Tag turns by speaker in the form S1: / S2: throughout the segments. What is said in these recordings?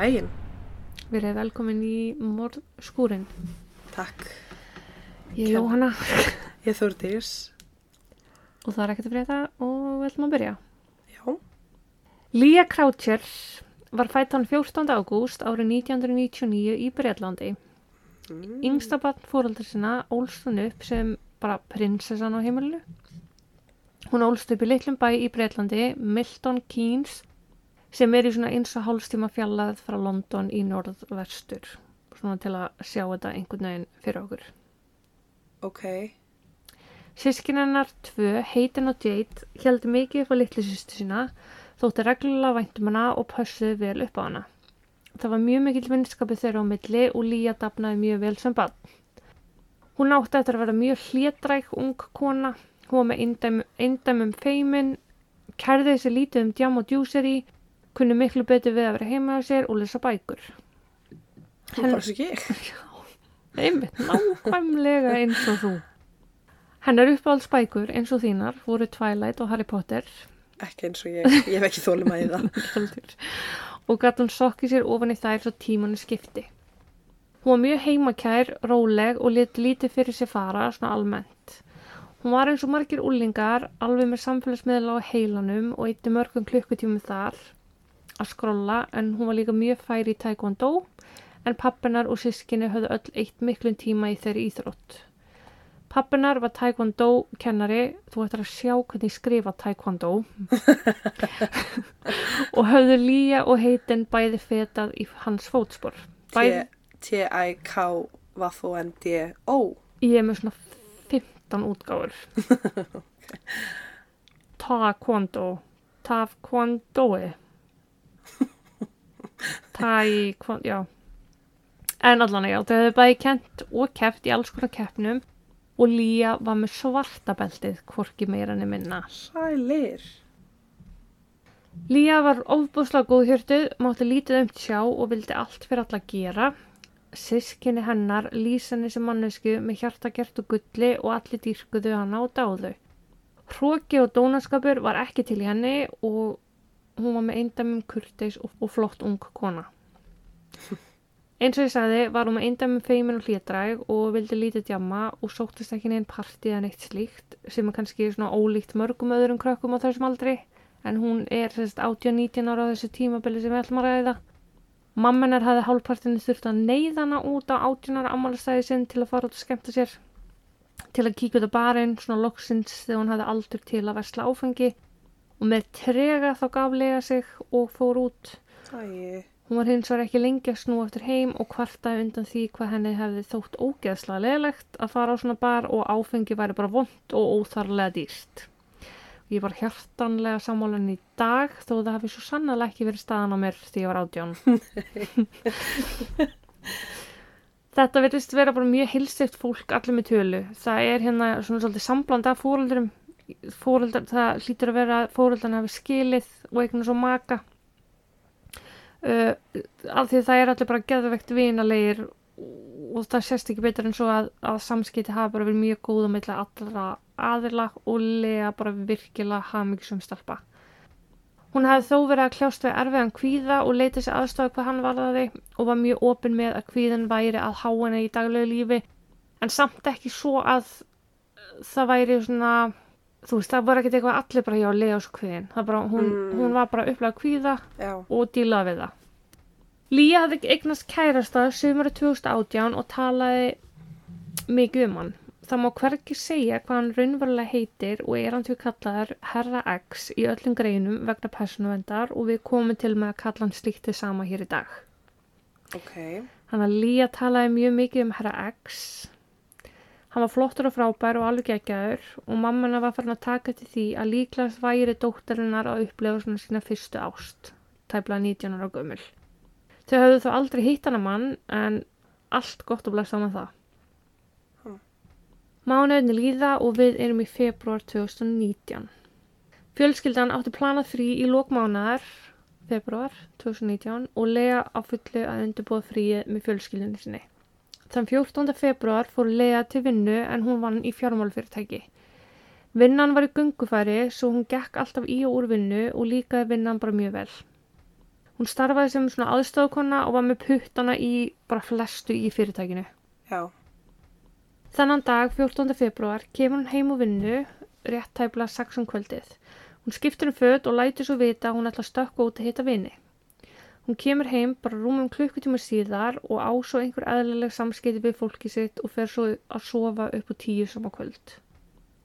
S1: daginn. Við erum velkomin í morðskúrin.
S2: Takk.
S1: Ég er Jóhanna
S2: Ég þurftis.
S1: og það er ekkert að frétta og við ætlum að byrja.
S2: Já.
S1: Lía Croucher var fætt hann 14. ágúst árið 1999 í Breitlandi.
S2: Mm.
S1: Yngsta barn fóröldar sinna ólst hann upp sem bara prinsessan á heimilinu. Hún ólst upp í litlum bæ í Breitlandi, Milton Keynes, sem er í svona eins og hálfstíma fjallað frá London í norðvestur. Svona til að sjá þetta einhvern veginn fyrir okkur.
S2: Ok.
S1: Sískinennar tvö, Heitin og Jade, heldur mikið upp á litlu sýstu sína, þótti reglulega væntum hana og pössuði vel upp á hana. Það var mjög mikill vinnskapið þeirra á milli og Lía dafnaði mjög vel sem bann. Hún átti eftir að vera mjög hlétræk ung kona, hún var með eindæm- eindæmum feimin, kærði þessi lítið um djam og djúseri, kunni miklu betur við að vera heima á sér og lesa bækur.
S2: Bara svo ekki ég.
S1: Einmitt, nákvæmlega eins og þú. Hennar uppáhaldsbækur eins og þínar voru Twilight og Harry Potter
S2: Ekki eins og ég. Ég hef ekki þólum að það.
S1: og gatt hún sokkið sér ofan í þær svo tímanu skipti. Hún var mjög heimakær, róleg og lit lítið fyrir sér fara, svona almennt. Hún var eins og margir úlingar, alveg með samfélagsmiðla á heilanum og eitti mörgum klukkutímum þar að skrolla en hún var líka mjög færi í taekwondo en pappinar og sískinni höfðu öll eitt miklum tíma í þeirri íþrótt. Pappinar var taekwondo kennari, þú ættir að sjá hvernig skrifa taekwondo og höfðu Lía og heitin bæði fetað í hans fótspor.
S2: T-I-K-V-O-N-D-O.
S1: ég er með svona 15 útgáfur. Taekwondo, taekwondo, taekwondo, já. En allan já, þau hefðu bæði kent og keppt í alls konar keppnum og Lía var með svarta beltið, hvorki meira enn minna.
S2: Sælir.
S1: Lía var ofbúslega góðhjörtuð, mátti lítið um sjá og vildi allt fyrir alla gera. Sískinni hennar henni sem mannesku með hjartagert og gulli og allir dýrkuðu hana og dáðu. Hróki og dónaskapur var ekki til í henni og hún var með eindæmum kurteis og, og flott ung kona. Eins og ég sagði var hún með eindæmum feimin og hlítræg og vildi lítið djamma og sóttist ekki neinn partí eða neitt slíkt sem er kannski svona ólíkt mörgum öðrum krökkum á þessum aldri en hún er sérst 18-19 ára á þessu tímabili sem við ætlum að ræða. Mammenar hafði hálfpartinu þurft að neyða hana út á 18 ára ammálastæði sinn til að fara út og skemmta sér, til að kíkja út á barinn, svona loksins þegar hún hafði aldur til að versla áfengi og með trega þá gaf lega sig og fór út.
S2: Æ,
S1: Hún var hins vegar ekki lengi að snúa eftir heim og kvartaði undan því hvað henni hefði þótt ógeðslega leðlegt að fara á svona bar og áfengi væri bara vond og óþarlega dýrt. Ég var hjartanlega sammálan í dag þó það hafi svo sannlega ekki verið staðan á mér því ég var átján. Þetta verðist vera bara mjög hilstift fólk allir með tölu. Það er hérna svona svolítið sambland af fóröldurum. Fóreldrar, það hlýtur að vera að fóröldarna hafi skilið og eignum svo maka. Uh, af því það er allir bara geðvegt vinalegir og það sést ekki betur en svo að, að samskipti hafa bara verið mjög góð á milli allra aðila og lega bara virkilega hamingisum stelpa. Hún hefði þó verið að kljást við erfiðan kvíða og leitið sér aðstofa hvað hann varðaði og var mjög opinn með að kvíðan væri að há henni í daglegu lífi en samt ekki svo að það væri svona, þú veist, það var ekkert eitthvað allir bara hjá að lega svo kvíðin. Það bara, hún,
S2: Mm.
S1: hún var bara upplega kvíða
S2: já.
S1: og dílaði við það. Lía hafði eignast kærasta sömur 2018 og talaði mikið um hann. Það má hvergi segja hvað hann raunverulega heitir og er hann til kallaðar Herra X í öllum greinum vegna persónuvendar og við komum til með að kalla hann slíkt þið sama hér í dag.
S2: Ok.
S1: Hann að Lía talaði mjög mikið um Herra X. Hann var flottur og frábær og alveg geggjaður og mammana var farin að taka til því að líklegast væri dóttarinnar að upplefa svona sína fyrstu ást, tæplega 19 ára gömul. Þau höfðu þó aldrei hitt hana mann en allt gott að blæsta með það.
S2: Hmm.
S1: Mánuðinni líða og við erum í februar 2019. Fjölskyldan átti planað frí í lókmánaðar, februar 2019 og Lea á fullu að undirbúa fríið með fjölskyldunni sinni. Þann 14. februar fór Lea til vinnu en hún vann í fjármálfyrirtæki. Vinnan var í gungufæri svo hún gekk alltaf í og úr vinnu og líkaði vinnan bara mjög vel. Hún starfaði sem svona aðstofakonna og var með puttana í bara flestu í fyrirtækinu.
S2: Já.
S1: Þennan dag, 14. februar, kemur hún heim úr vinnu, rétt tæpla 6 um kvöldið. Hún skiptir um föt og lætur svo vita að hún ætla að stökka út að hitta vini. Hún kemur heim bara rúmum klukkutíma síðar og á svo einhver eðlileg samskipti við fólki sitt og fer svo að sofa upp á tíu sama kvöld.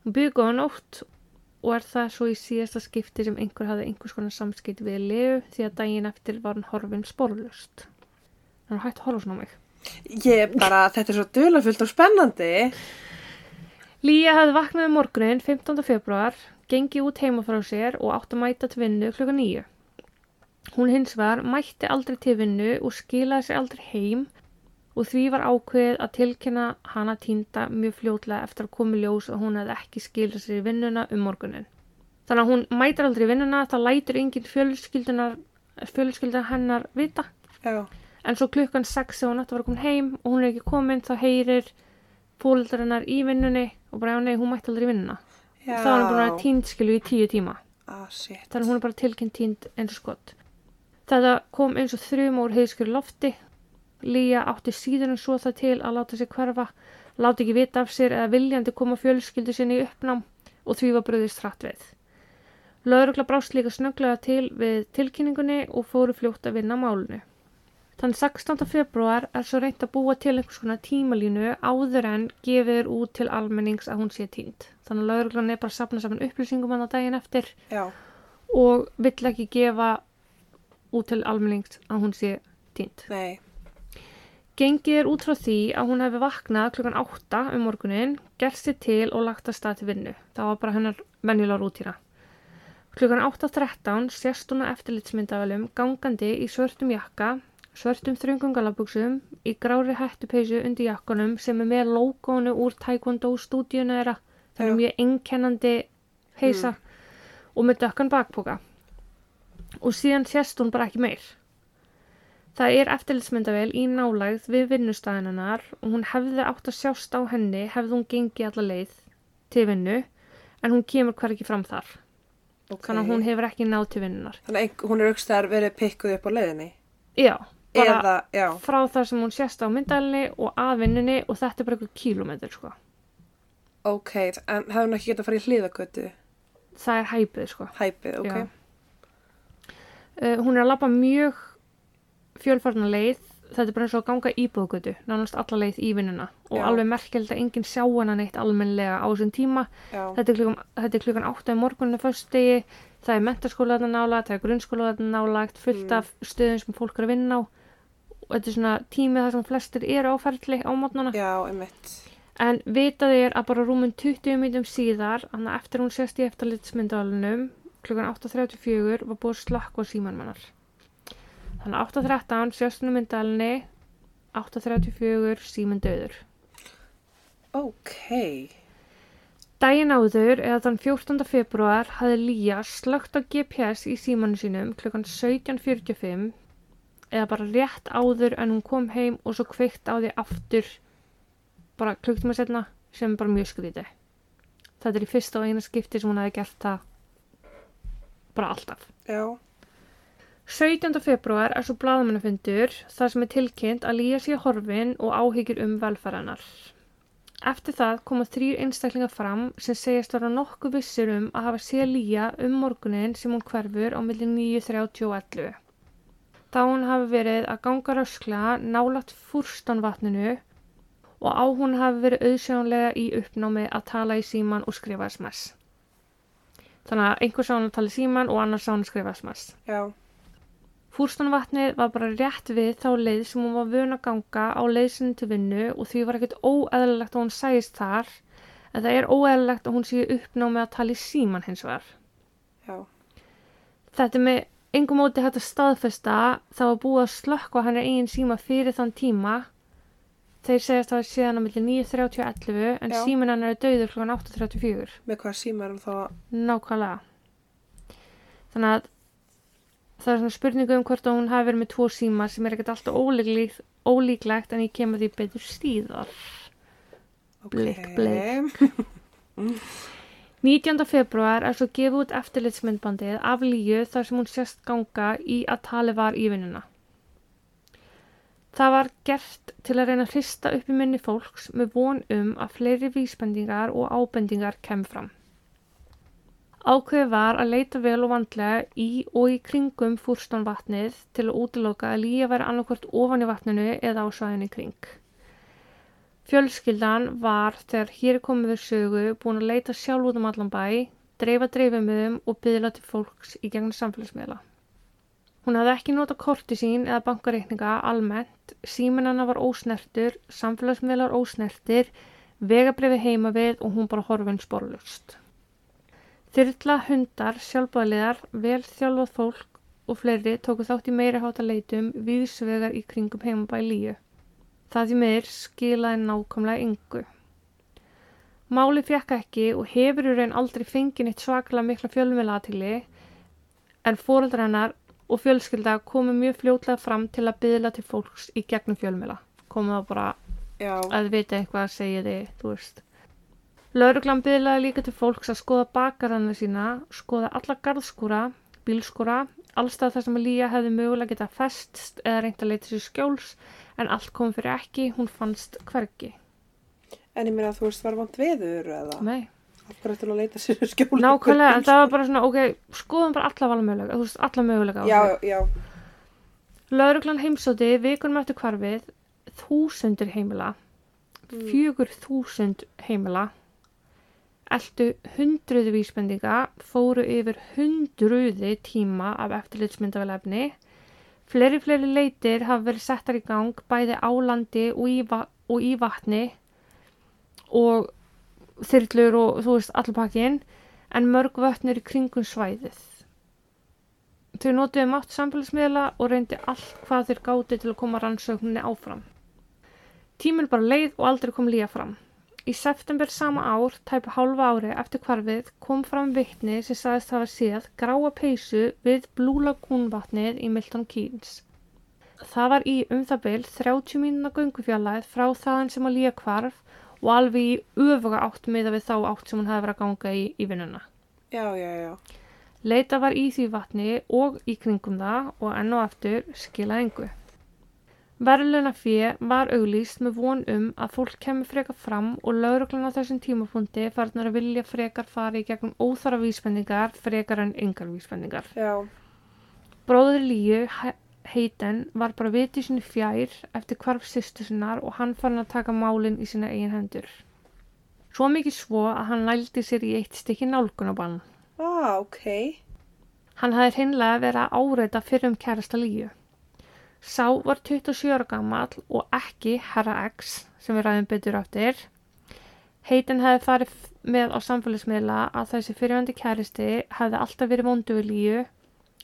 S1: Hún byrði góða nótt og er það svo í síðasta skipti sem einhver hafði einhvers konar samskipti við Leu því að daginn eftir var hann horfin sporlust. Hann er hægt að horfa svona á mig.
S2: Ég bara, þetta er svo dulafullt og spennandi.
S1: Lía hafði vaknað um morgunin 15. februar, gengið út heima frá sér og átt að mæta til vinnu klukka nýju. Hún hins var mætti aldrei til vinnu og skilaði sér aldrei heim og því var ákveðið að tilkynna hana týnda mjög fljótlega eftir að komi ljós að hún hefði ekki skilað sér í vinnuna um morgunin. Þannig að hún mætir aldrei í vinnuna, það lætur engin fjölskyldunar, hennar vita.
S2: Já.
S1: En svo klukkan 6 þegar hún ætti að vera komin heim og hún er ekki komin þá heyrir fólöldarinnar í vinnunni og bara já nei, hún mætti aldrei í vinnuna.
S2: Já.
S1: Þá er hún vera týnd skilu í tíu tíma.
S2: Ah, shit.
S1: Þannig að hún er bara tilkynnt týnd eins og skott. Þetta kom eins og þrjum úr heiðskjöru lofti. Lía átti síður en svo það til að láta sig hverfa, láti ekki vita af sér eða viljandi koma fjölskyldu sinni í uppnám og því var bröðist hratt við. Löðrugla brást líka snögglega til við tilkynningunni og fóru fljótt að vinna málunu. Þann 16. februar er svo reynt að búa til einhvers konar tímalínu áður en gefið er út til almennings að hún sé týnd. Þannig að lögreglan er bara að sapna saman upplýsingum hann á daginn eftir
S2: Já.
S1: og vill ekki gefa út til almennings að hún sé týnd.
S2: Nei.
S1: Gengið er út frá því að hún hefði vaknað klukkan 8 um morgunin, gert sér til og lagt að stað til vinnu. Það var bara hennar venjulega rútína. Klukkan 8.13 sést hún að eftirlitsmyndavelum gangandi í svörtum jakka, svörtum þröngum galabuxum, í grári hættupeysu undir jakkanum sem er með logoinu úr Taekwondo stúdíuna þeirra. Það er mjög einkennandi heisa og með dökkan bakpoka. Og síðan sést hún bara ekki meir. Það er eftirlitsmyndavel í nálægð við vinnustæðinannar og hún hefði átt að sjást á henni hefði hún gengið alla leið til vinnu en hún kemur hver ekki fram þar.
S2: Ok.
S1: Þannig að hún hefur ekki náð til vinnunar.
S2: Þannig að hún er aukstæðar verið pikkuð upp á leiðinni.
S1: Já, bara
S2: Eða, já.
S1: frá þar sem hún sést á myndalinni og að vinnunni og þetta er bara eitthvað kílómetr sko.
S2: Ok, en hefði hún ekki getað að fara í hliðagötu?
S1: Það er hæpið sko.
S2: Hæpið, ok.
S1: Já. Uh, hún er að lappa mjög fjölfarnar leið. Þetta er bara eins og að ganga íbúðgötu, nánast alla leið í vinnuna og
S2: Já.
S1: alveg merkilegt að enginn sjá hana neitt almennlega á þessum tíma. Þetta er klukkan, þetta er klukkan 8 um morguninu föstudegi, það er mentaskóla þarna nálagt, það er grunnskóla þarna nálagt, fullt
S2: Mm.
S1: af stöðum sem fólk er að vinna á og þetta er svona tími þar sem flestir eru á ferli á
S2: einmitt.
S1: En vitað er að bara rúmum 20 mítum síðar, þannig að eftir hún sést í eftirlitsmyndalunum, klukkan 8.34 var búið að slakka síman mannar. Þannig að 8.13 sést hún í myndalunni, 8.34 síminn döður.
S2: Ok.
S1: Dæin áður, eða þann 14. februar, hafði Lía slögt á GPS í símanu sínum klukkan 17.45 eða bara rétt áður en hún kom heim og svo kveikt á því aftur bara klukktíma setna sem er bara mjög skrítið. Þetta er í fyrsta og eina skipti sem hún hefði gert það bara alltaf.
S2: Já.
S1: 17. februar er svo blaðamennafundur þar sem er tilkynnt að Lía sé horfin og áhyggjur um velferðanar. Eftir það koma þrýr einstaklingar fram sem segjast vera nokkuð vissir um að hafa séð Lía um morgunin sem hún hverfur á milli 9.30 og 11. Þá hún hafi verið að ganga rösklega nálagt fúrstanvatninu og á hún hafi verið auðsjónlega í uppnámi að tala í síman og skrifa sms. Þannig að einhver sá hann að tala síman og annar sá hann að skrifa sms.
S2: Já.
S1: Fúrstanvatnið var bara rétt við þá leið sem hún var vön að ganga á leiðsinu til vinnu og því var ekkert óeðlilegt að hún sæist þar en það er óeðlilegt að hún sé uppnámi að tala í síman hins vegar.
S2: Já.
S1: Þetta er með engum móti hægt að staðfesta búið að slökka á hennar eigin síma fyrir þann tíma þeir segjast að það sé hann á milli 9.30 en
S2: Já.
S1: símin hennar er döður klokkan 8.34
S2: Með hvað síma er hún þá?
S1: nákvæmlega þannig að það er svona spurningu um hvort hún hafi verið með tvo síma sem er ekkert alltaf ólíklegt, ólíklegt en ég kemur því betur síðar. Blik, blik. 19. februar er svo gefið út eftirlitsmyndbandið af Líu þar sem hún sést ganga í að tali var í vinnuna. Það var gert til að reyna að hrista upp í minni fólks með von um að fleiri vísbendingar og ábendingar kem fram. Ákveði var að leita vel og vandlega í og í kringum fúrstánvatnið til að útiloka að Lía væri annarkvort ofan í vatninu eða á svæðinu kring. Fjölskyldan var þegar hér komið við sögu búin að leita sjálf út um allan bæ, dreifa dreifumöðum og byðla til fólks í gegnum samfélagsmiðla. Hún hafði ekki nota korti sín eða bankareikninga almennt, síminana var ósnertur, samfélagsmiðlar ósnertir, vegabriði heima við og hún bara horfinn sporlust. Þyrla, hundar, sjálfbæðliðar, vel þjálfað fólk og fleiri tóku þátt í meiri hátta leitum viðsvegar í kringum heimabæ líu. Það því meir skilaði nákvæmlega yngu. Máli fjekk ekki og hefur í raun aldrei fengið neitt svaklega mikla fjölmiðlatili en fóröldra hennar og fjölskylda komu mjög fljótlega fram til að byðla til fólks í gegnum fjölmiðla. Komu það bara
S2: Já,
S1: að vita eitthvað að segja þið, þú veist. Lauruglan byðlaði líka til fólks að skoða bakarana sína, skoða alla garðskúra, bílskúra, allstað þar sem að Lía hefði mögulega getað festst eða reynt að leita sér skjóls en allt kom fyrir ekki, hún fannst hvergi.
S2: en ég meina að þú veist var vant veður eða
S1: Nei.
S2: Bara til að leita sér skjóla.
S1: Nákvæmlega, en það var bara svona, ok, skoðum bara alla vala mögulega, þú veist, alla mögulega
S2: Já, já,
S1: Lauruglan heimsóti vikunum eftir hvarfið þúsundir heimila, fjögur þúsund heimila, eldu hundruði vísbendinga, fóru yfir hundruði tíma af eftirlitsmyndavelefni, fleiri fleiri leitir hafa verið settar í gang bæði á landi og í, va og í vatni. Og þyrlur og þú veist allir pakkin, en mörg vötnir í kringum svæðið. Þau notuðu mátt samfélagsmiðla og reyndi allt hvað þeir gáti til að koma rannsókninni áfram. Tíminn bara leið og aldrei kom Lía fram. Í september sama ár, tæpu hálfa ári eftir hvarfið, kom fram vitni sem sagðist hafa séð gráa peysu við Blue Lagoon vatnið í Milton Keynes. Það var í um það byl 30 mínuna göngufjallæð frá þaðan sem að Lía hvarf og alveg í öfuga átt miða við þá átt sem hún hefði verið að ganga í, í vinnuna.
S2: já, já, já.
S1: Leita var í því vatni og í kringum það og enn og aftur skilaði engu. Verðluna fyrir var auglýst með von um að fólk kemur frekar fram og lauruglan á þessum tímapunkti farnar að vilja frekar fara í gegnum óþara vísbendingar frekar en yngar vísbendingar.
S2: Já,
S1: Bróður Líu, Heiten, var bara vitið sinni fjær eftir hvarf sýstu sinnar og hann farin að taka málinn í sína eigin hendur. Svo mikið svo að hann nældi sér í eitt stykki nálgunabann.
S2: ah, ok.
S1: Hann hafði hreinlega verið að áreita fyrir um kærasta líu. Sá var 27 ára gammal og ekki herra X sem við ræðum betur áttir. Heitin hefði farið með á samfélagsmiðla að þessi fyrirvændi kæristi hefði alltaf verið vondu við líu.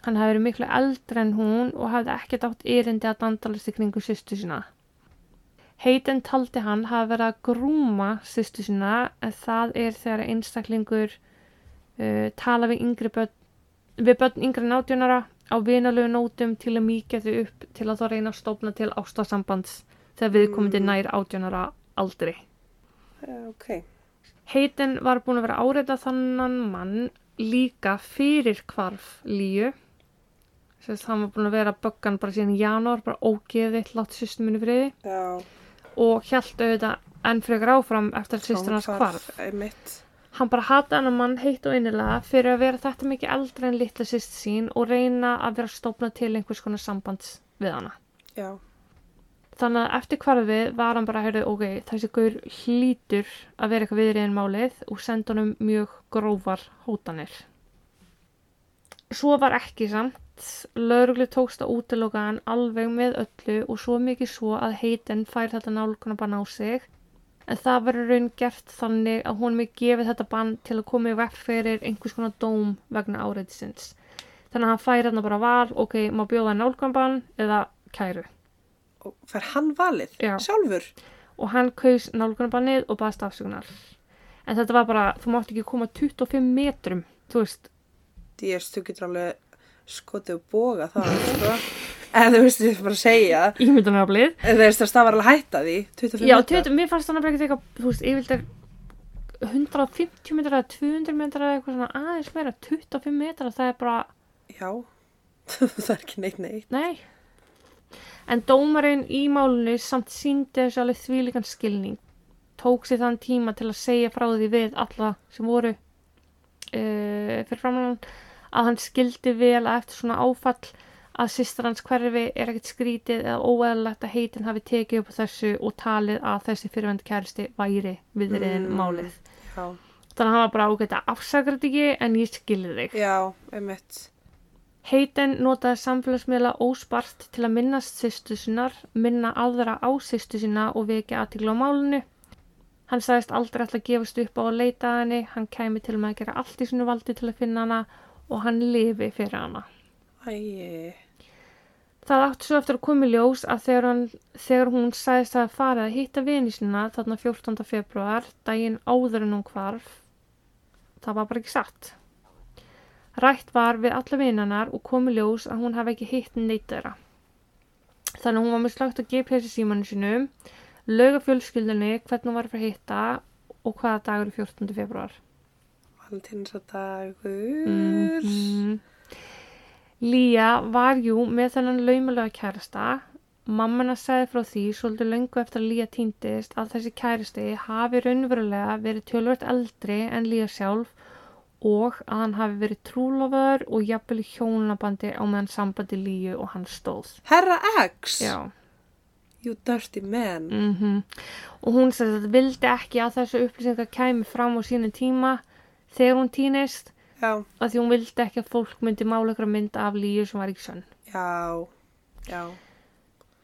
S1: Hann hefði verið miklu eldri en hún og hefði ekkert átt erindi að dandalast í kringum sýstu sína. Heitin taldi hann hafi verið að grúma sýstu sína en það er þegar einstaklingur uh, tala við yngri börn, við börn yngri en átjónara á vinalegu nótum til að mýkja þau upp til að þá reyna að stofna til ástasambands þegar við komum nær átjónara aldrei.
S2: Uh, ok.
S1: Heitin var búin að vera áreita þannan mann líka fyrir hvarf líu. Sérst, hann var búin að vera böggan bara síðan í janúar, bara ógeðið, látt sýstum minni friði
S2: Já.
S1: og hjælt auðvitað enn frekar áfram eftir að sýstur hans hvarf.
S2: Einmitt.
S1: Hann bara hata hennar mann heitt og innilega fyrir að vera þetta mikið eldri en litla sýst sín og reyna að vera stofna til einhvers konar sambands við hana.
S2: Já.
S1: Þannig að eftir hvarfið var hann bara að heyrðu, ok, þessi gaur hlýtur að vera eitthvað viðriðin málið og senda honum mjög grófar hótanir. Svo var ekki samt, lauruglu tókst að útiloka hann alveg með öllu og svo mikið svo að heitin fær þetta nálguna bann á sig. En það verður raun gert þannig að hún mig gefið þetta bann til að koma í vekk fyrir einhvers konar dóm vegna áreitisins. Þannig að hann fær hérna bara val, ok, má bjóða nálgunarbann eða kæru.
S2: Og fær hann valið?
S1: Já.
S2: Sjálfur?
S1: og hann kaus nálgunarbannið og baðst afsökunar. En þetta var bara, þú mátt ekki koma 25 metrum, þú veist,
S2: þú getur alveg skotið og boga það, sko. En þú veist, ég bara að segja.
S1: ímyndunaraflið.
S2: Þú veist, það var alveg hætta því. 25
S1: Já,
S2: metra.
S1: 20, mér fannst þannig bara ekkert eitthvað, þú veist, yfirleitt er 150 metrar eða 200 metrar eða eitthvað svona aðeins meira 25 metrar það er bara,
S2: Já, það er ekki neitt neitt.
S1: nei en dómarinn í málunni samt síndi þessu alveg þvílíkan skilning tók sér þann tíma til að segja frá því við alla sem voru uh, fyrir framlega að hann skildi vel að eftir svona áfall að sýstar hans hverfi er ekkert skrítið eða óeðalegt að heitin hafi tekið upp þessu og talið að þessi fyrirvendu kæristi væri viðriðin
S2: Mm.
S1: málið.
S2: Já,
S1: Þannig að hann var bara ágætt að afsakra þetta ekki en ég skilði þig.
S2: já, einmitt.
S1: Heitin notaði samfélagsmiðla óspart til að minnast sýstu sinnar, minna aðra á sýstu sinna og vekja aðtíkla á málunu. Hann sagðist aldrei alltaf gefast upp á að leita að henni, hann kæmi til með að gera allt í sinu valdi til að finna hana og hann lifi fyrir hana.
S2: Æi,
S1: Það átti svo eftir að koma í ljós að þegar, hann, þegar hún sagðist að farið að hitta vini sína þarna 14. februar, daginn áður en hún hvarf, það var bara ekki satt. Rætt var við alla vinarnar og kom í ljós að hún hafi ekki hitt neitt þeirra. Þannig að hún var með slagt á GPS símanu sínum, löga fjölskyldunni hvernig hún var að fara að hitta og hvaða dagur er 14. februar.
S2: Valentínsadagur.
S1: Mhm. Lía var jú með þennan laumulega kærasta. Mammana sagði frá því svolítið löngu eftir að Lía týndist að þessi kærasti hafi raunverulega verið tölvört eldri en Lía sjálf og að hann hafi verið trúlofur og jafnvel hjónabandi á meðan sambandi Líu og hann stóð.
S2: Herra X,
S1: Já.
S2: you dirty man.
S1: Mm Og hún sagði að þetta vildi ekki að þessu upplýsingar kæmi fram á sínu tíma þegar hún týnist
S2: Já,
S1: að því hún vildi ekki að fólk myndi mála ykkur mynd af Líu sem var ekki sönn.
S2: já, já.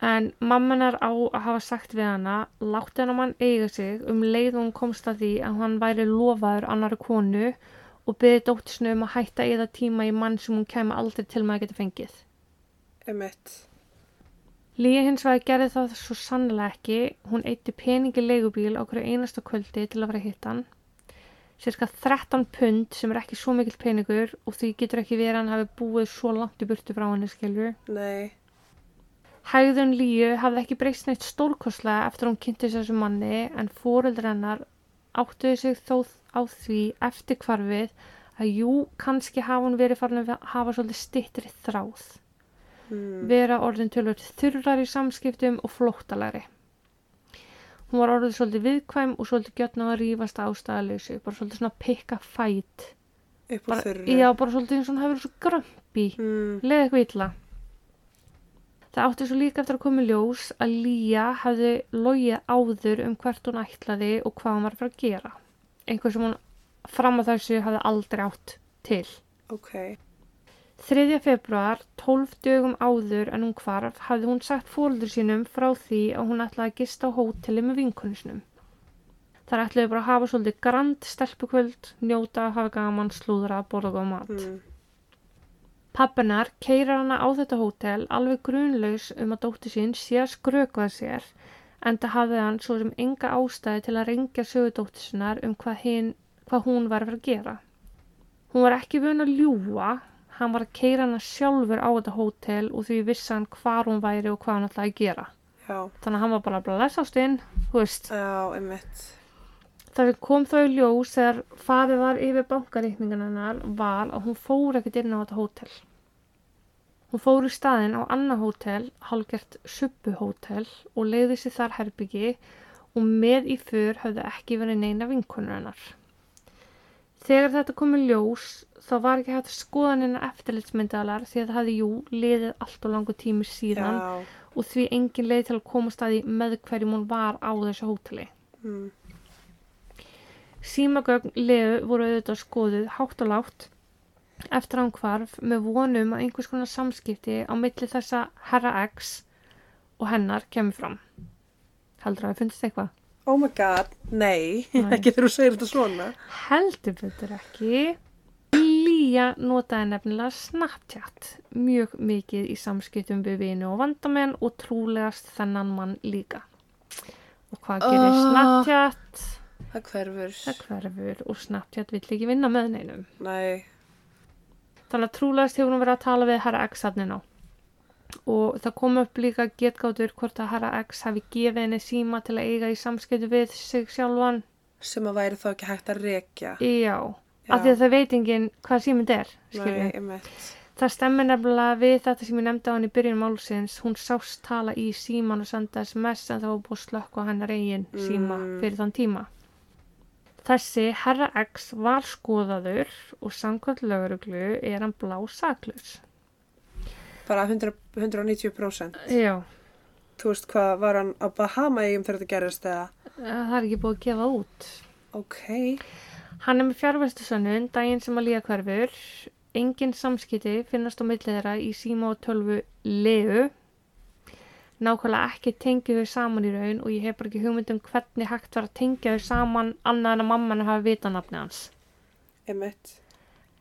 S1: En mammanar á að hafa sagt við hana, látti hennar mann eiga sig um leið hún komst að því að hann væri lofaður annari konu og byrði dóttisnu um að hætta eða tíma í mann sem hún kæmi aldrei til með að geta fengið.
S2: Einmitt.
S1: Lía hins vegar gerði það svo sannlega ekki, hún eitti peningi leigubíl á hverju einasta kvöldi til að fara að hitta hann. Cirka 13 pund sem er ekki svo mikill peningur og því getur ekki verið að hann hafi búið svo langt í burtu frá henni skilju.
S2: Nei,
S1: Hægðun Líu hafði ekki breyst neitt stórkostlega eftir hún kynnti þessu manni en fóreldrar hennar áttuðu sig þó á því eftir hvarfið að jú, kannski hafa hún verið farin að hafa svolítið stittri þráð.
S2: mm.
S1: Vera orðin tölvöld þurrar í samskiptum og flóttalari. Hún var orðið svolítið viðkvæm og svolítið gjötna að rífast ástæðalösu, bara svolítið svona pikka fætt.
S2: upp á þurru.
S1: já, bara svolítið eins og hún hafi verið svo grömpi.
S2: Mm.
S1: Leði eitthvað illa. Það átti svo líka eftir að koma ljós að Lía hefði logið áður um hvert hún ætlaði og hvað hún var að fara að gera. Einhver sem hún fram að þessu hefði aldrei átt til.
S2: Ok,
S1: 3. februar, 12 dögum áður en hún hvarf, hafði hún sagt fólður sínum frá því að hún ætlaði að gista á hóteli með vinkonusinum. Þar ætlaði bara að hafa svolítið grand stelpukvöld, njóta, hafa gaman, slúðra, borða og mat.
S2: mm.
S1: Pappinar keirar hana á þetta hótel alveg grunlaus um að dóttir sín sé að skrökvað sér en það hafði hann svo sem enga ástæði til að rengja sögudóttir sinnar um hvað, hin, hvað hún var að vera að gera. Hún var ekki vun að ljúa, hann var að keira hana sjálfur á þetta hótel og því vissi hann hvar hún væri og hvað hann ætlaði að gera.
S2: já,
S1: Þannig að hann var bara að lesa ástinn, þú veist.
S2: já,
S1: sem kom í ljós þegar farið var yfir bankareikningan hennar var að hún fór ekkert inn á þetta hótel. Hún fór í staðinn á annað hótel, hálgert subbuhótel og leiði sér þar herbyggi og með í för höfðu ekki verið neina vinkonur hennar. Þegar þetta kom í ljós þá var ekki hægt að skoða hennar eftirlitsmyndalar því að það hafði jú liðið allt og langu tími síðan
S2: Já,
S1: og því engin leið til að koma staði með hverjum hún var á þessu hóteli.
S2: mm.
S1: Símagögn Leu voru auðvitað skoðuð hátt og látt eftir hann hvarf með vonum að einhvers konar samskipti á milli þessa herra X og hennar kemur fram. Heldur að það fundist eitthvað?
S2: Oh my god, nei,
S1: Nei.
S2: ekki þegar þú segir þetta svona.
S1: Heldur betur ekki. Lía notaði nefnilega Snapchat mjög mikið í samskiptum við vini og vandamenn og trúlegast þennan mann líka. Og hvað gerir
S2: Ah.
S1: Snapchat?
S2: Það hverfur.
S1: Það hverfur og Snapchat vill ekki vinna með neinum.
S2: Nei,
S1: Þannig að trúlegast hefur hún verið að tala við herra X hann á. Og það kom upp líka getgátur hvort að herra X hafi gefið henni síma til að eiga í samskiptu við sig sjálfan.
S2: sem að væri þá ekki hægt að rekja.
S1: Já, af því að það veit enginn hvað símynd er,
S2: Nei.
S1: Það stemmer nefnilega við þetta sem ég nefndi á hann í byrjun málsins. Hún sást tala í síman og senda SMS en það var búið að slökka á hennar eigin síma
S2: Mm.
S1: fyrir þann tíma. Þessi herra X var skoðaður og samkvæmt lögreglu er hann blá saklus.
S2: Bara 100, 190%.
S1: Já,
S2: Þú veist hvað, var hann á Bahama-eigum þegar þetta gerist eða?
S1: það er ekki búið að gefa út.
S2: Ok.
S1: Hann er með fjárvæstusönnun daginn sem að líða hverfur. Engin samskipti finnast á milli þeirra í síma og tölvu leu. Nákvæmlega ekki tengja þau saman í raun og ég hef bara ekki hugmynd um hvernig hægt var að tengja þau saman annað en að mamman hafi vita nafni hans.
S2: Einmitt.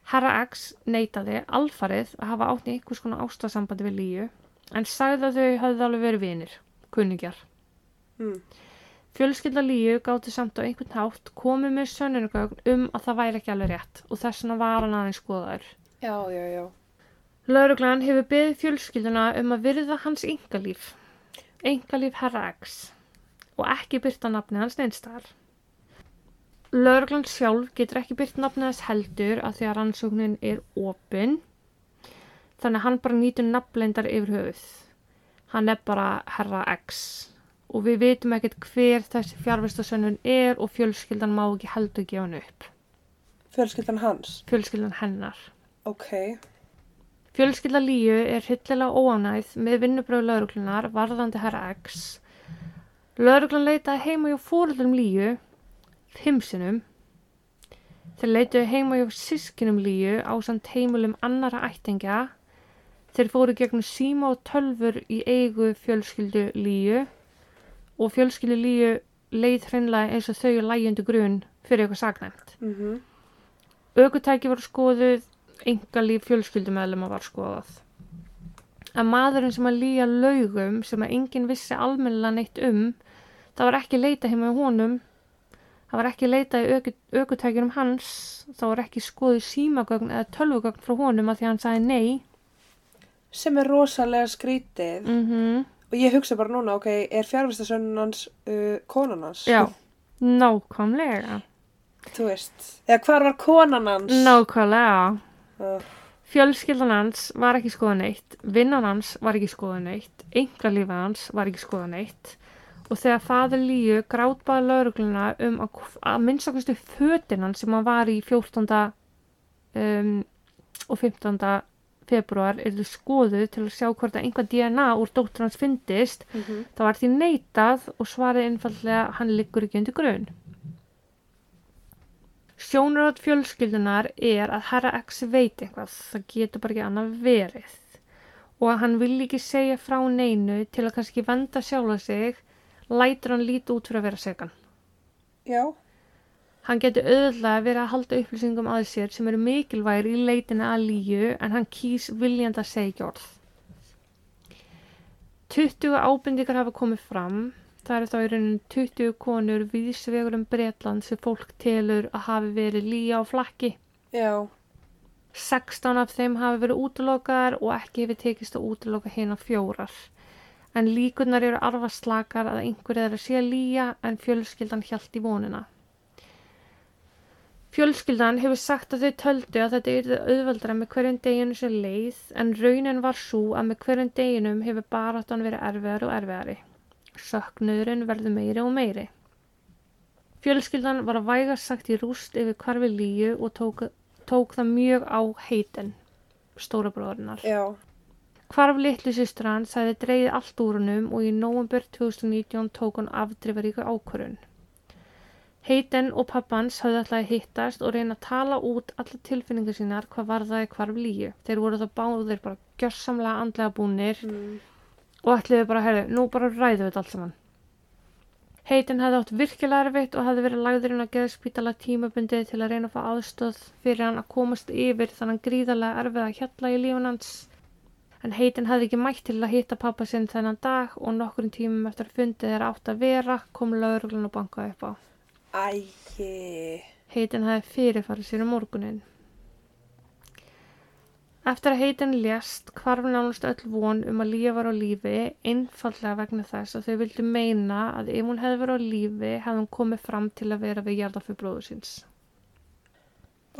S1: Herra X neitaði alfarið að hafa átt í einhvers konar ástasambandi við Líu en sagði að þau höfðu alveg verið vinir, kunningjar.
S2: Mm.
S1: Fjölskylda Líu gátti samt á einhvern hátt komið með sönnunugögn um að það væri ekki alveg rétt og þess vegna var hann aðeins skoðaður.
S2: Já, já, já.
S1: Lauruglan hefur beðið fjölskylduna um að virða hans yngalíf, yngalíf herra X og ekki byrta nafni hans neinstar. Lauruglan sjálf getur ekki byrt nafni hans heldur að því að rannsóknin er opin, þannig að hann bara nýtur nafnleindar yfir höfuð. Hann er bara herra X og við vitum ekkert hver þessi fjárvistasönnun er og fjölskyldan má ekki heldur gefa hann upp.
S2: Fjölskyldan hans.
S1: Fjölskyldan hennar.
S2: Ok.
S1: Fjölskylda Líu er hillilega óánægð með vinnubröðu lauruglunar varðandi herra X. Lauruglan leitaði heima hjá fóruldum Líu, fimmsinum. Þeir leitaði heima hjá sískinum Líu á samt heimilum annara ættingja. Þeir fóru gegnum síma og tölfur í eigu fjölskyldu Líu og fjölskyldu Líu leið hreinlega eins og þau lægjandi grunn fyrir eitthvað saknæmt.
S2: Mm -hmm.
S1: Ökutæki voru skoðuð, engalíf fjölskyldumæðlema var skoðað. En maðurinn sem að líja laugum sem að enginn vissi almennilega neitt um, það var ekki leita heima í honum, það var ekki leita í öku, ökutækjunum hans, það var ekki skoðuð símagögn eða tölvugögn frá honum að því hann sagði nei.
S2: Sem er rosalega skrítið.
S1: Mm
S2: Og ég hugsa bara núna, ok, er fjárvistasönnun hans uh, konan hans?
S1: Já, nákvæmlega.
S2: Þú veist. Eða hvar var konan hans?
S1: Nákvæmlega.
S2: Uh,
S1: Fjölskyldan hans var ekki skoðan neitt, vinnan hans var ekki skoðan neitt, engalífið hans var ekki skoðan neitt og þegar faður Líu grátbaði laurugluna um að, að minnstakustu fötin hans sem hann var í 14. Um, og 15. februar er þau skoðuð til að sjá hvort að einhvað DNA úr dóttur hans fyndist,
S2: mm -hmm.
S1: það var því neitað og svarið einfallega hann liggur ekki undir grunn. Sjónurot fjölskyldunar er að herra X veit eitthvað, það getur bara ekki annað verið og að hann vil ekki segja frá neinu til að kannski venda sjálfa sig, lætur hann lítið út fyrir að vera segan.
S2: Já.
S1: Hann getur auðvitað verið að halda upplýsingum að sér sem eru mikilvægir í leitinu að líu en hann kýs viljandi að segja ekki orð. 20 ábendingar hafa komið fram Það eru þá í rauninu 20 konur viðsvegur um Bretland sem fólk telur að hafi verið lýja á flakki.
S2: Já.
S1: 16 af þeim hafi verið útlokaðar og ekki hefur tekist að útloka hérna fjórar. En líkunar eru arfaslakar að einhver er að sé lýja en fjölskyldan hjælt í vonina. Fjölskyldan hefur sagt að þau töldu að þetta yrði auðveldra með hverjum deginu sem leið en raunin var svo að með hverjum deginum hefur baráttan verið erfiðar og erfiðari. Söknuðurinn verður meiri og meiri. Fjölskyldan var að væga sagt í rúst yfir hvarfi líu og tók, tók það mjög á heitin, stóra bróðurinnar.
S2: Já.
S1: Hvarf litlu systur hann sagði dreigið allt úr húnum og í nóvember 2019 tók hann afdrifaríku ákvörun. Heitin og pappans hafði alltaf hittast og reyna að tala út alla tilfinningar sínar hvað var það hvarf líu. Þeir voru þá báðir bara gjörsamlega andlega búnir
S2: Mm.
S1: og ætliði bara, herru, nú bara ræðu við allt saman. Heitin hefði átt virkilega erfitt og hefði verið lagður inn að geða spítala tímabundið til að reyna að fá aðstöð fyrir hann að komast yfir þannig gríðarlega erfið að hjalla í lífun hans. En heitin hefði ekki mætt til að hitta pappa sinn þennan dag og nokkurinn tímum eftir að fundið þeirra átt að vera kom lauruglan og bankaði upp á.
S2: Æi.
S1: Heitin hefði fyrirfarið sér um morgunin. Eftir að heitin lést hvarf nánast öll von um að Lía var á lífi einfallega vegna þess að þau vildu meina að ef hún hefði verið á lífi hefði hún komið fram til að vera við jarða fyrir bróður síns.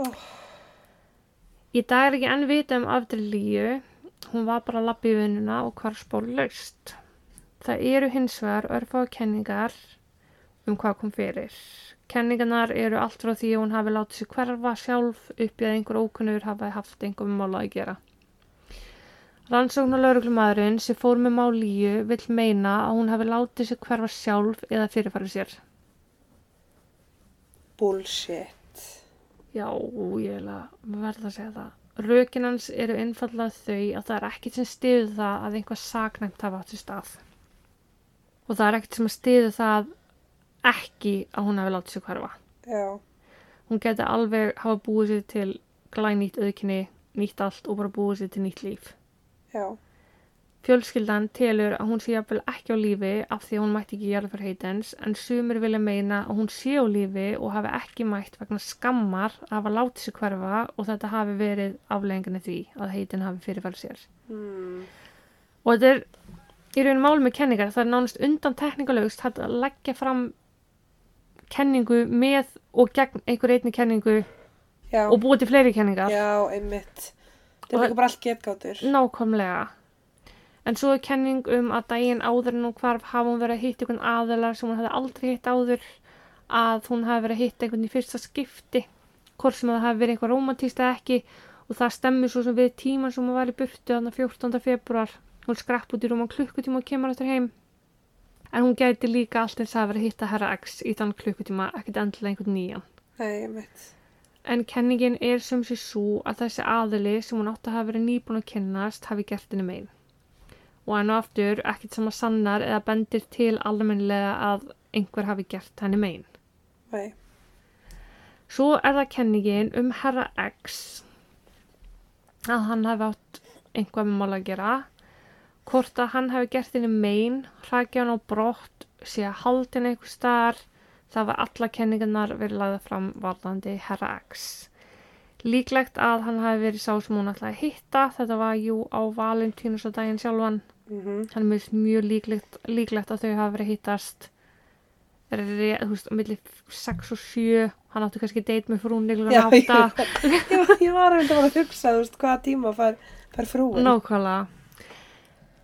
S2: Oh.
S1: Í dag er ekki enn vita um afdrið Líu, hún var bara að lappa í vinnuna og hvar spór laust. Það eru hins vegar örfáðu kenningar um hvað kom fyrir. Kenningarnar eru allt frá því að hún hafi látið sér hverfa sjálf upp í að einhver ókunnur hafi haft einhver mála að gera. Rannsóknar lauruglumæðurinn sem fór með mál Líu vill meina að hún hafi látið sér hverfa sjálf eða fyrirfæri sér.
S2: Bullshit.
S1: Já, ég verða að segja það. Rökinans eru einfallega þau að það er ekkit sem stiður það að einhvað saknæmt hafa átt sér stað. Og það er ekkit sem stiður það ekki að hún hafi látið sér hverfa.
S2: Já.
S1: Hún geti alveg hafa búið sér til glænýtt auðkinni, nýtt allt og bara búið sér til nýtt líf.
S2: Já.
S1: Fjölskyldan telur að hún sé jafnvel ekki á lífi af því að hún mætti ekki fyrir heitens en sumir vilja meina að hún sé á lífi og hafi ekki mætt vegna skammar að hafa látið sér hverfa og þetta hafi verið aflegginni því að heitin hafi fyrirfæri sér.
S2: Hmm.
S1: Og þetta er í raun mál með kenningar, það er nánast undan tekníkulegust að leggja fram kenningu með og gegn einhver einni kenningu
S2: Já.
S1: og búið til fleiri kenningar.
S2: Já, einmitt. Þetta er líka bara allt getgátur.
S1: Nákvæmlega. En svo er kenning um að daginn áður en hún hvarf hafa hún verið að hitta einhvern aðelar sem hún hefði aldrei hitt áður að hún hafi verið að hitta einhvern í fyrsta skipti hvort sem það hafi verið eitthvað romantíst eða ekki og það stemmur svo sem við tíman sem hún var í burtu þannig 14. februar hún skrapp út í rúman klukkutíma og kemur eftir heim en hún gæti líka allt eins að vera að hitta herra X í þann klukkutíma ekkert endilega einhvern nýjan
S2: Nei.
S1: En kenningin er sem sé svo að þessi aðili sem hún átti að hafa verið nýbúin að kynnast hafi gert henni megin. Og enn og aftur ekkert sem að sannar eða bendir til almennilega að einhver hafi gert henni megin.
S2: Nei.
S1: Svo er það kenningin um herra X að hann hafi átt einhvað með mála að gera. Hvort að hann hafi gert henni megin, hrakja hann á brott, sé að haldi henni einhver staðar, það var alla kenningarnar verið lagða fram varðandi herra X. Líklegt að hann hafi verið sá sem hún ætlaði að hitta, þetta var jú á Valentínus og daginn sjálfan.
S2: Mm
S1: Hann er mjög, mjög líklegt, líklegt að þau hafi verið hittast, er, þú veist, á milli 6 og 7, hann átti kannski deit með frúnni
S2: Já,
S1: klukkan
S2: ég,
S1: 8.
S2: ég, ég var að hugsa, þú veist, hvaða tíma fær, fær frúin.
S1: Nákvæmlega.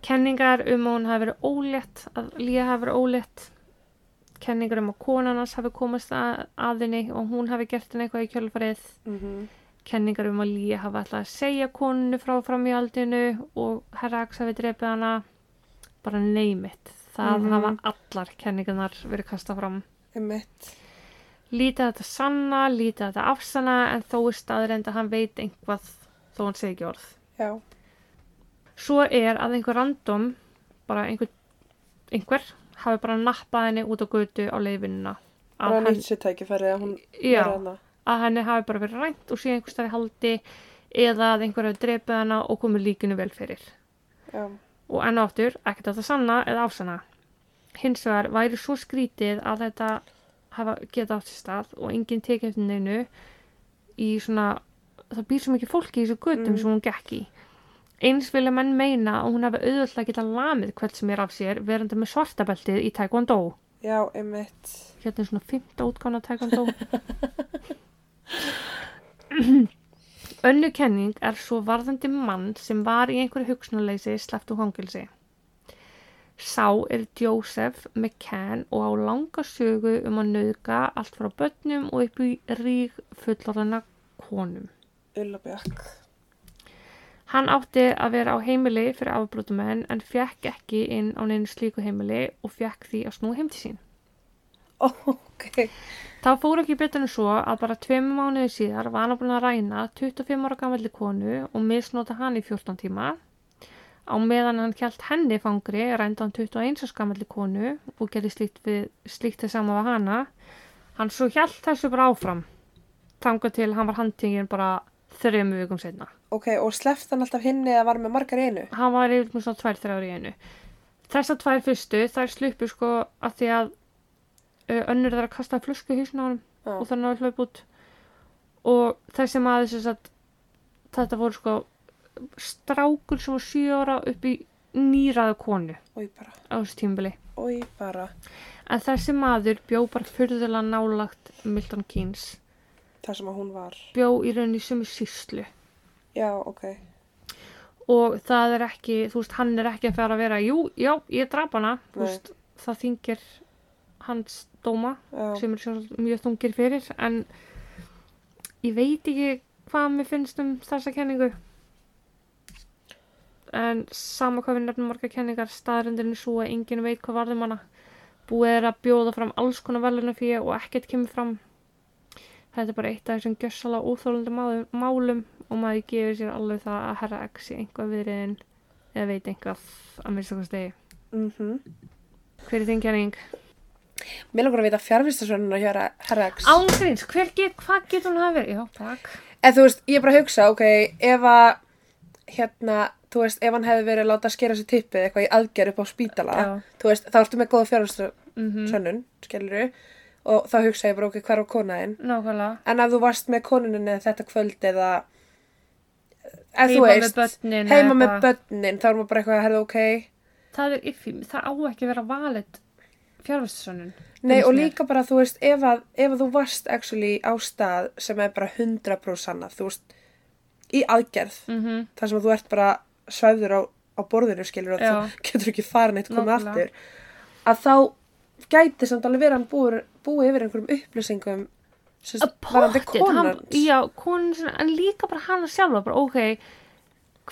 S1: Kenningar um að hún hafi verið ólétt, að Lía hafi verið ólétt. Kenningar um að konan hans hafi komast að, að henni og hún hafi gert henni eitthvað í kjölfarið.
S2: Mm
S1: Kenningar um að Lía hafi alltaf að segja konunu frá fram í aldinu og herra Ax hafi drepið hana. Bara neymit. Það
S2: Mhm.
S1: hafa allar kenningarnar verið kastað fram.
S2: Einmitt.
S1: Lítið þetta sanna, lítið þetta afsanna en þó er staðreind að hann veit einhvað þó hann segi ekki orð.
S2: Já.
S1: Svo er að einhver random, bara einhver, einhver hafi bara nappað henni út á götu á leiðvinnuna.
S2: Bara
S1: Að,
S2: nýtt sér tækifæri að hún
S1: já,
S2: er hana.
S1: Að henni hafi bara verið rænt og sé einhver stær í haldi eða að einhver hafi drepið hana og komið líkinu vel fyrir.
S2: Já.
S1: Og enn og aftur, ekkert að það sanna eða afsanna. Hins vegar væri svo skrítið að þetta hafa geta átt sér stað og enginn tekið eftir neinu í svona, það býr svo mikið fólki í þessu götum
S2: Mm.
S1: sem hún gekk í. Eins vilja menn meina að hún hafi auðvitað geta lamið hvert sem er af sér verandi með svartabeltið í Taekwondo.
S2: Já, einmitt.
S1: Hérna er svona fymta útgána Taekwondo. Önnu kenning er svo varðandi mann sem var í einhverju hugsunarleysi sleppt úr hangilsi. Sá er Joseph McCann og á langa sögu um að nauðga allt frá börnum og upp í rík fullorðana konum.
S2: Ulla Björk.
S1: Hann átti að vera á heimili fyrir afbrotumenn en fekk ekki inn á neinu slíku heimili og fekk því að snú heim til sín.
S2: Ó, ok.
S1: Það fór ekki betur en svo að bara tveimur mánuði síðar var hann búin að ræna 25 ára gammalli konu og misnota hann í 14 tíma. Á meðan hann kjælt henni fangri rænda hann 21 ára gammalli konu og gerði slíkt, við, slíkt þess sama við hana. Hann svo hjælt þessu bara áfram. Þangað til hann var handtingin bara þrejum vikum setna.
S2: Ok, og sleft hann alltaf hinni að var með margar í einu?
S1: Hann var yfir með svona tvær, þrjár í einu. Þessar tvær fyrstu, þær sluppu sko að því að uh, önnur þar að kasta flösku í hausinn á honum
S2: Já.
S1: og þannig að hlaup út og þessi maður sem sagt þetta voru sko strákur sem var 7 ára upp í nýraðu konu á þessu tímbili. En þessi maður bjó bara fyrðulega nálagt Milton Keynes.
S2: Það sem að hún var.
S1: Bjó í rauninni sem í síslu.
S2: Já, ok.
S1: Og það er ekki, þú veist, hann er ekki að fara að vera, jú, já, ég draf hana. Þú veist, það þingir hans dóma
S2: Já,
S1: sem er mjög þungir fyrir. En ég veit ekki hvað mér finnst um þessa kenningu. En sama hvað við nefnum marga kenningar, staðrindin er svo að enginn veit hvað varðum hana. Búið er að bjóða fram alls konar veluna fyrir og ekkert kemur fram. Þetta er bara eitt af þessum gjössalega óþólandi málum og maður gefur sér alveg það að herra X í einhvað viðriðin eða veit einhvað að minnst okkur stegi.
S2: mhm.
S1: Hver er þín kenning?
S2: Mér langar að vita fjárvistasvönuna hjá Herra X.
S1: Ángríns, get, hvað getur hún hafa verið? Já, takk.
S2: En þú veist, ég er bara að hugsa, ok, ef að, hérna, þú veist, ef hann hefði verið að láta skera sér tippið eitthvað í aðgerð upp á spítala,
S1: Já.
S2: þú veist, þá ertu með góða fjárvistasvönun,
S1: Mm
S2: skilur og þá hugsa ég bara, ok, hver á konaðinn?
S1: Nákvæmlega.
S2: En ef þú varst með konuninni þetta kvöld eða, ef þú
S1: Heima með
S2: veist,
S1: börnin.
S2: heima með
S1: eitthvað.
S2: börnin, þá er maður bara eitthvað að herða, ok,
S1: Það er yffi, það á ekki að vera valið fjárvæstasönnun.
S2: Nei og líka bara þú veist ef að, ef að þú varst actually á stað sem er bara 100% sannað þú veist í aðgerð
S1: Mm -hmm.
S2: þar sem að þú ert bara svæfður á, á borðinu skilur og
S1: Já.
S2: þú getur ekki farin eitt komið
S1: Nákvæmlega.
S2: aftur að þá gæti samt alveg verið hann búið, búið yfir einhverjum upplýsingum sem
S1: Að
S2: varandi
S1: pottit,
S2: konan
S1: hann- Já, konan sinna, en líka bara hana sjálfa, bara ok,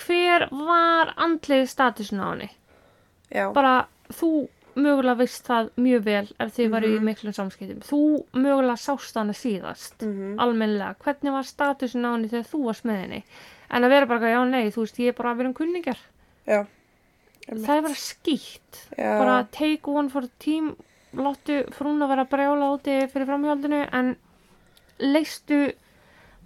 S1: hver var andlegi statusin á?
S2: Já,
S1: Bara þú mögulega veist það mjög vel ef þið varu í
S2: Mhm.
S1: miklum samskiptum. Þú mögulega sást hana síðast,
S2: Mhm.
S1: almennilega. Hvernig var statusin á henni þegar þú varst með henni? En að vera bara, já nei, þú veist, ég er bara að vera um kunningar.
S2: já.
S1: Það er bara skýtt. Bara take one for the team láttu frún að vera að brjála úti fyrir framhjaldinu en leistu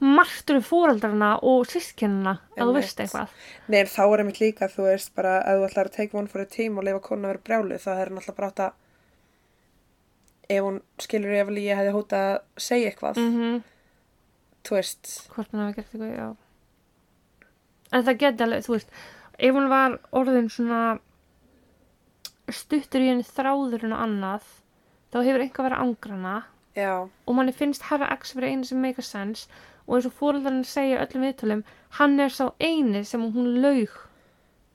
S1: martur fóreldrarna og sískennina að þú veist eitthvað?
S2: Nei en þá er einmitt líka þú veist bara að þú ætlar að take one for a team og leifa konan að vera brjálu þá er alltaf bara átt að ef hún skilur ef alveg ég hefði hóta að segja eitthvað.
S1: Mm -hmm.
S2: þú veist.
S1: Hvort hann hafi gert eitthvað, já. En það geti alveg, þú veist ef hún var orðin svona stuttur í henni þráður en annað þá hefur einhver verið að angra hana.
S2: Já,
S1: og manni finnst herra X verið eini sem make a sense. Og eins og fóreldrarinn segja öllum viðtölum hann er sá eini sem hún laug.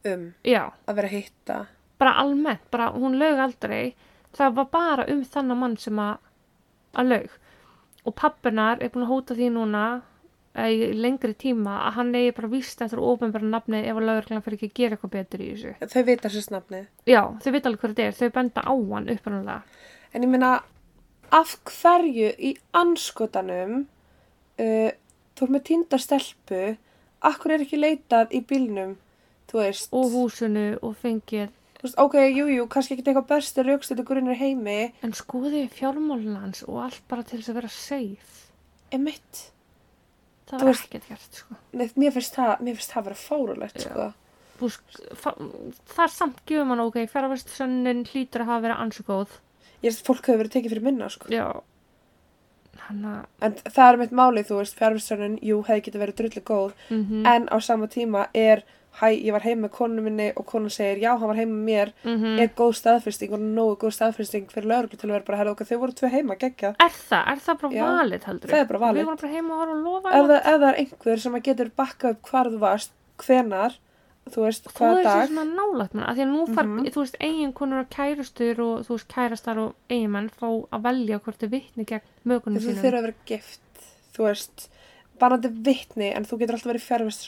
S2: Um.
S1: Já,
S2: að vera hitta.
S1: Bara almennt, bara hún laug aldrei. Það var bara um þannig mann sem að að laug. Og pappinar er búin að hóta því núna lengri tíma að hann eigi bara víst eftir ofinbæra nafni ef að laugurklan fyrir ekki að gera eitthvað betur í þessu.
S2: Þau vita sér snafnið
S1: já, þau veit alveg hvað þetta er, þau benda á hann upprunalega.
S2: En ég meina af hverju í anskotanum uh, þú ert með týnda stelpu akkur er ekki leitað í bílnum þú veist?
S1: Og húsinu og fengið
S2: veist, ok, jú, jú, kannski ekki eitthvað besti raukstuðu grunnir heimi.
S1: En skoði fjármálun hans og allt bara til þess að vera safe.
S2: Emitt
S1: það var ekkert gert sko
S2: Nei, mér finnst það, það að vera fárulegt, sko.
S1: Það er samt gefur mann ok, fjárvæstasönnin hlýtur að hafa verið ansi góð.
S2: Ég veist, fólk hefur verið tekið fyrir minna, sko.
S1: Já. Hanna,
S2: En það er mitt málið, þú veist, fjárfærstönin, jú, hefði getið verið drullu góð,
S1: mhm,
S2: en á sama tíma er, hæ, ég var heima með konu minni og konan segir, já, hann var heima með mér,
S1: mhm.
S2: er góð staðfyrsting og nógu góð staðfyrsting fyrir lögreglu til að vera bara, herra okkar, þau voru tvö heima, geggja.
S1: Er það? Er það bara
S2: Já,
S1: valið heldur?
S2: það er bara valið.
S1: Við vorum bara heima og horfum að lofa
S2: Ef, það- það er einhver sem að getur bakkað upp hvar þú varst, hvenar, þú veist,
S1: Þú
S2: hvaða
S1: veist
S2: dag,
S1: svona nálægt mann, af því að nú far,
S2: Mhm.
S1: þú veist, eiginkonur og kærustur og þú veist, kærastar og eiginmenn fá að
S2: þú að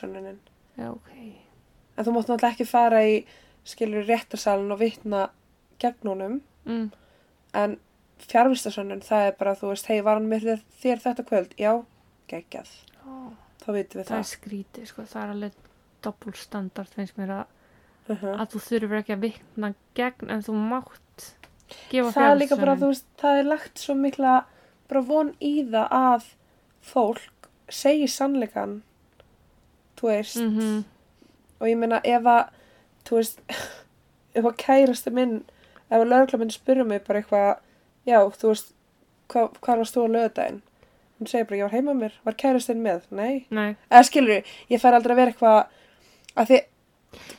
S2: þú þú.
S1: Já, ok.
S2: En þú mátt náttúrulega ekki fara í, skilur, réttarsalinn og vitna gegn honum.
S1: Mm.
S2: En fjárvistasönnun, það er bara, þú veist, hei, var hann með þér, þér þetta kvöld? Já, geggjað.
S1: Ó,
S2: Þá vitum við
S1: það er
S2: það.
S1: skrítið, sko, það er alveg doppulstandard finnst mér að,
S2: Uh -huh.
S1: að þú þurfur ekki að vitna gegn en þú mátt gefa
S2: er veist, það er lagt svo mikla bara von í það að fólk segi sannleikan, þú veist.
S1: Mhm.
S2: Og ég meina, ef að, þú veist, ef að kærasti minn, ef að lögregla minn spyrja mig bara eitthvað, já, þú veist, hvað, hvað varst þú á lögadaginn? Hún segir bara, ég var heima mér, var kærastinn með? Nei.
S1: Nei,
S2: eða skilur ég fær aldrei að vera eitthvað Af því,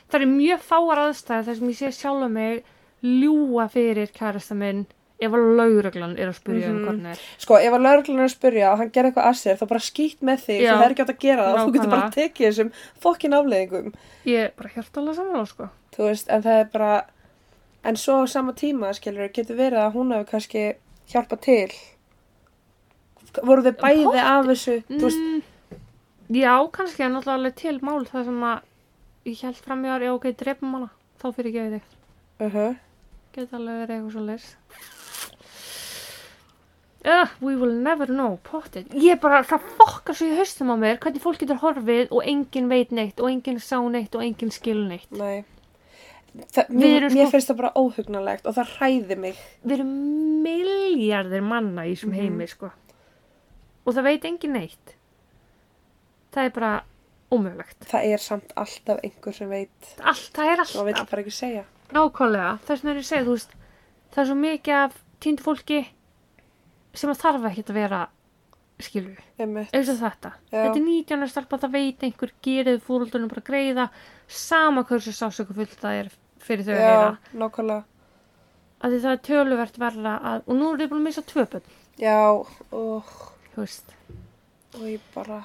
S1: Það er mjög fáar aðstæði þar sem ég sé sjálfa mig ljúa fyrir kærasta minn ef að lauruglan er að spyrja um
S2: Mhm.
S1: hvernig er.
S2: sko, ef að lauruglan er að spyrja og hann gerir eitthvað að sér, þá bara skýt með þig, það er ekki átt að gera það, þú getur bara
S1: Nákvæmlega.
S2: tekið þessum fokkin afleðingum,
S1: Ég er bara hjartalega samanlá, sko.
S2: þú veist, en það er bara, en svo á sama tíma, skilur, getur verið að hún hefur kannski hjálpað til. Voru þau bæði af þessu, þú veist,
S1: Mm, já, kannski er náttúrulega alveg til mál það sem að ég held fram í ári, ok, drefum hana, þá fyrir ekki þig.
S2: uh -huh.
S1: Geti alveg verið eitthvað svo leys. Uh, we will never know, potið. Ég bara, það fokkar svo í haustum á mér hvernig fólk getur horfið og enginn veit neitt og enginn sá neitt og enginn skil neitt.
S2: nei. Það, mér, mér
S1: sko-
S2: finnst það bara óhugnalegt og það hræði mig.
S1: Við erum miljardir manna í þessum
S2: Mhm.
S1: heimi, sko. Og það veit enginn neitt. Það er bara ómögulegt.
S2: Það er samt alltaf einhver sem veit,
S1: Allt, það er alltaf. Nákvæmlega, þess vegna er ég að segja, veist, það er svo mikið af týndu fólki sem að þarf ekkert að vera, skilur eins og þetta.
S2: Já.
S1: Þetta er 19. stelpa, það veit einhver, gerið fóröldunum bara greiða, sama hversu sásöku fullt það er fyrir þau að heyra.
S2: Já.
S1: Af því það er töluvert verða að, og nú er þið búin að missa tvö bönn,
S2: Já, og,
S1: þú veist.
S2: og ég bara,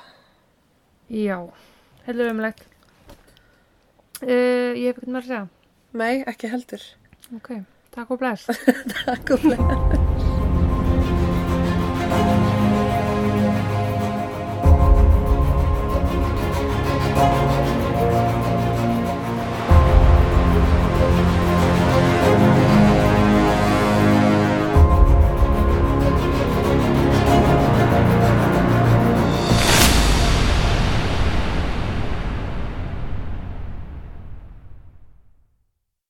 S1: Já, heldur umlegt. Uh, ég hef ekkert með að segja.
S2: nei, ekki heldur.
S1: Ok, takk og bless.
S2: Takk og fyrir.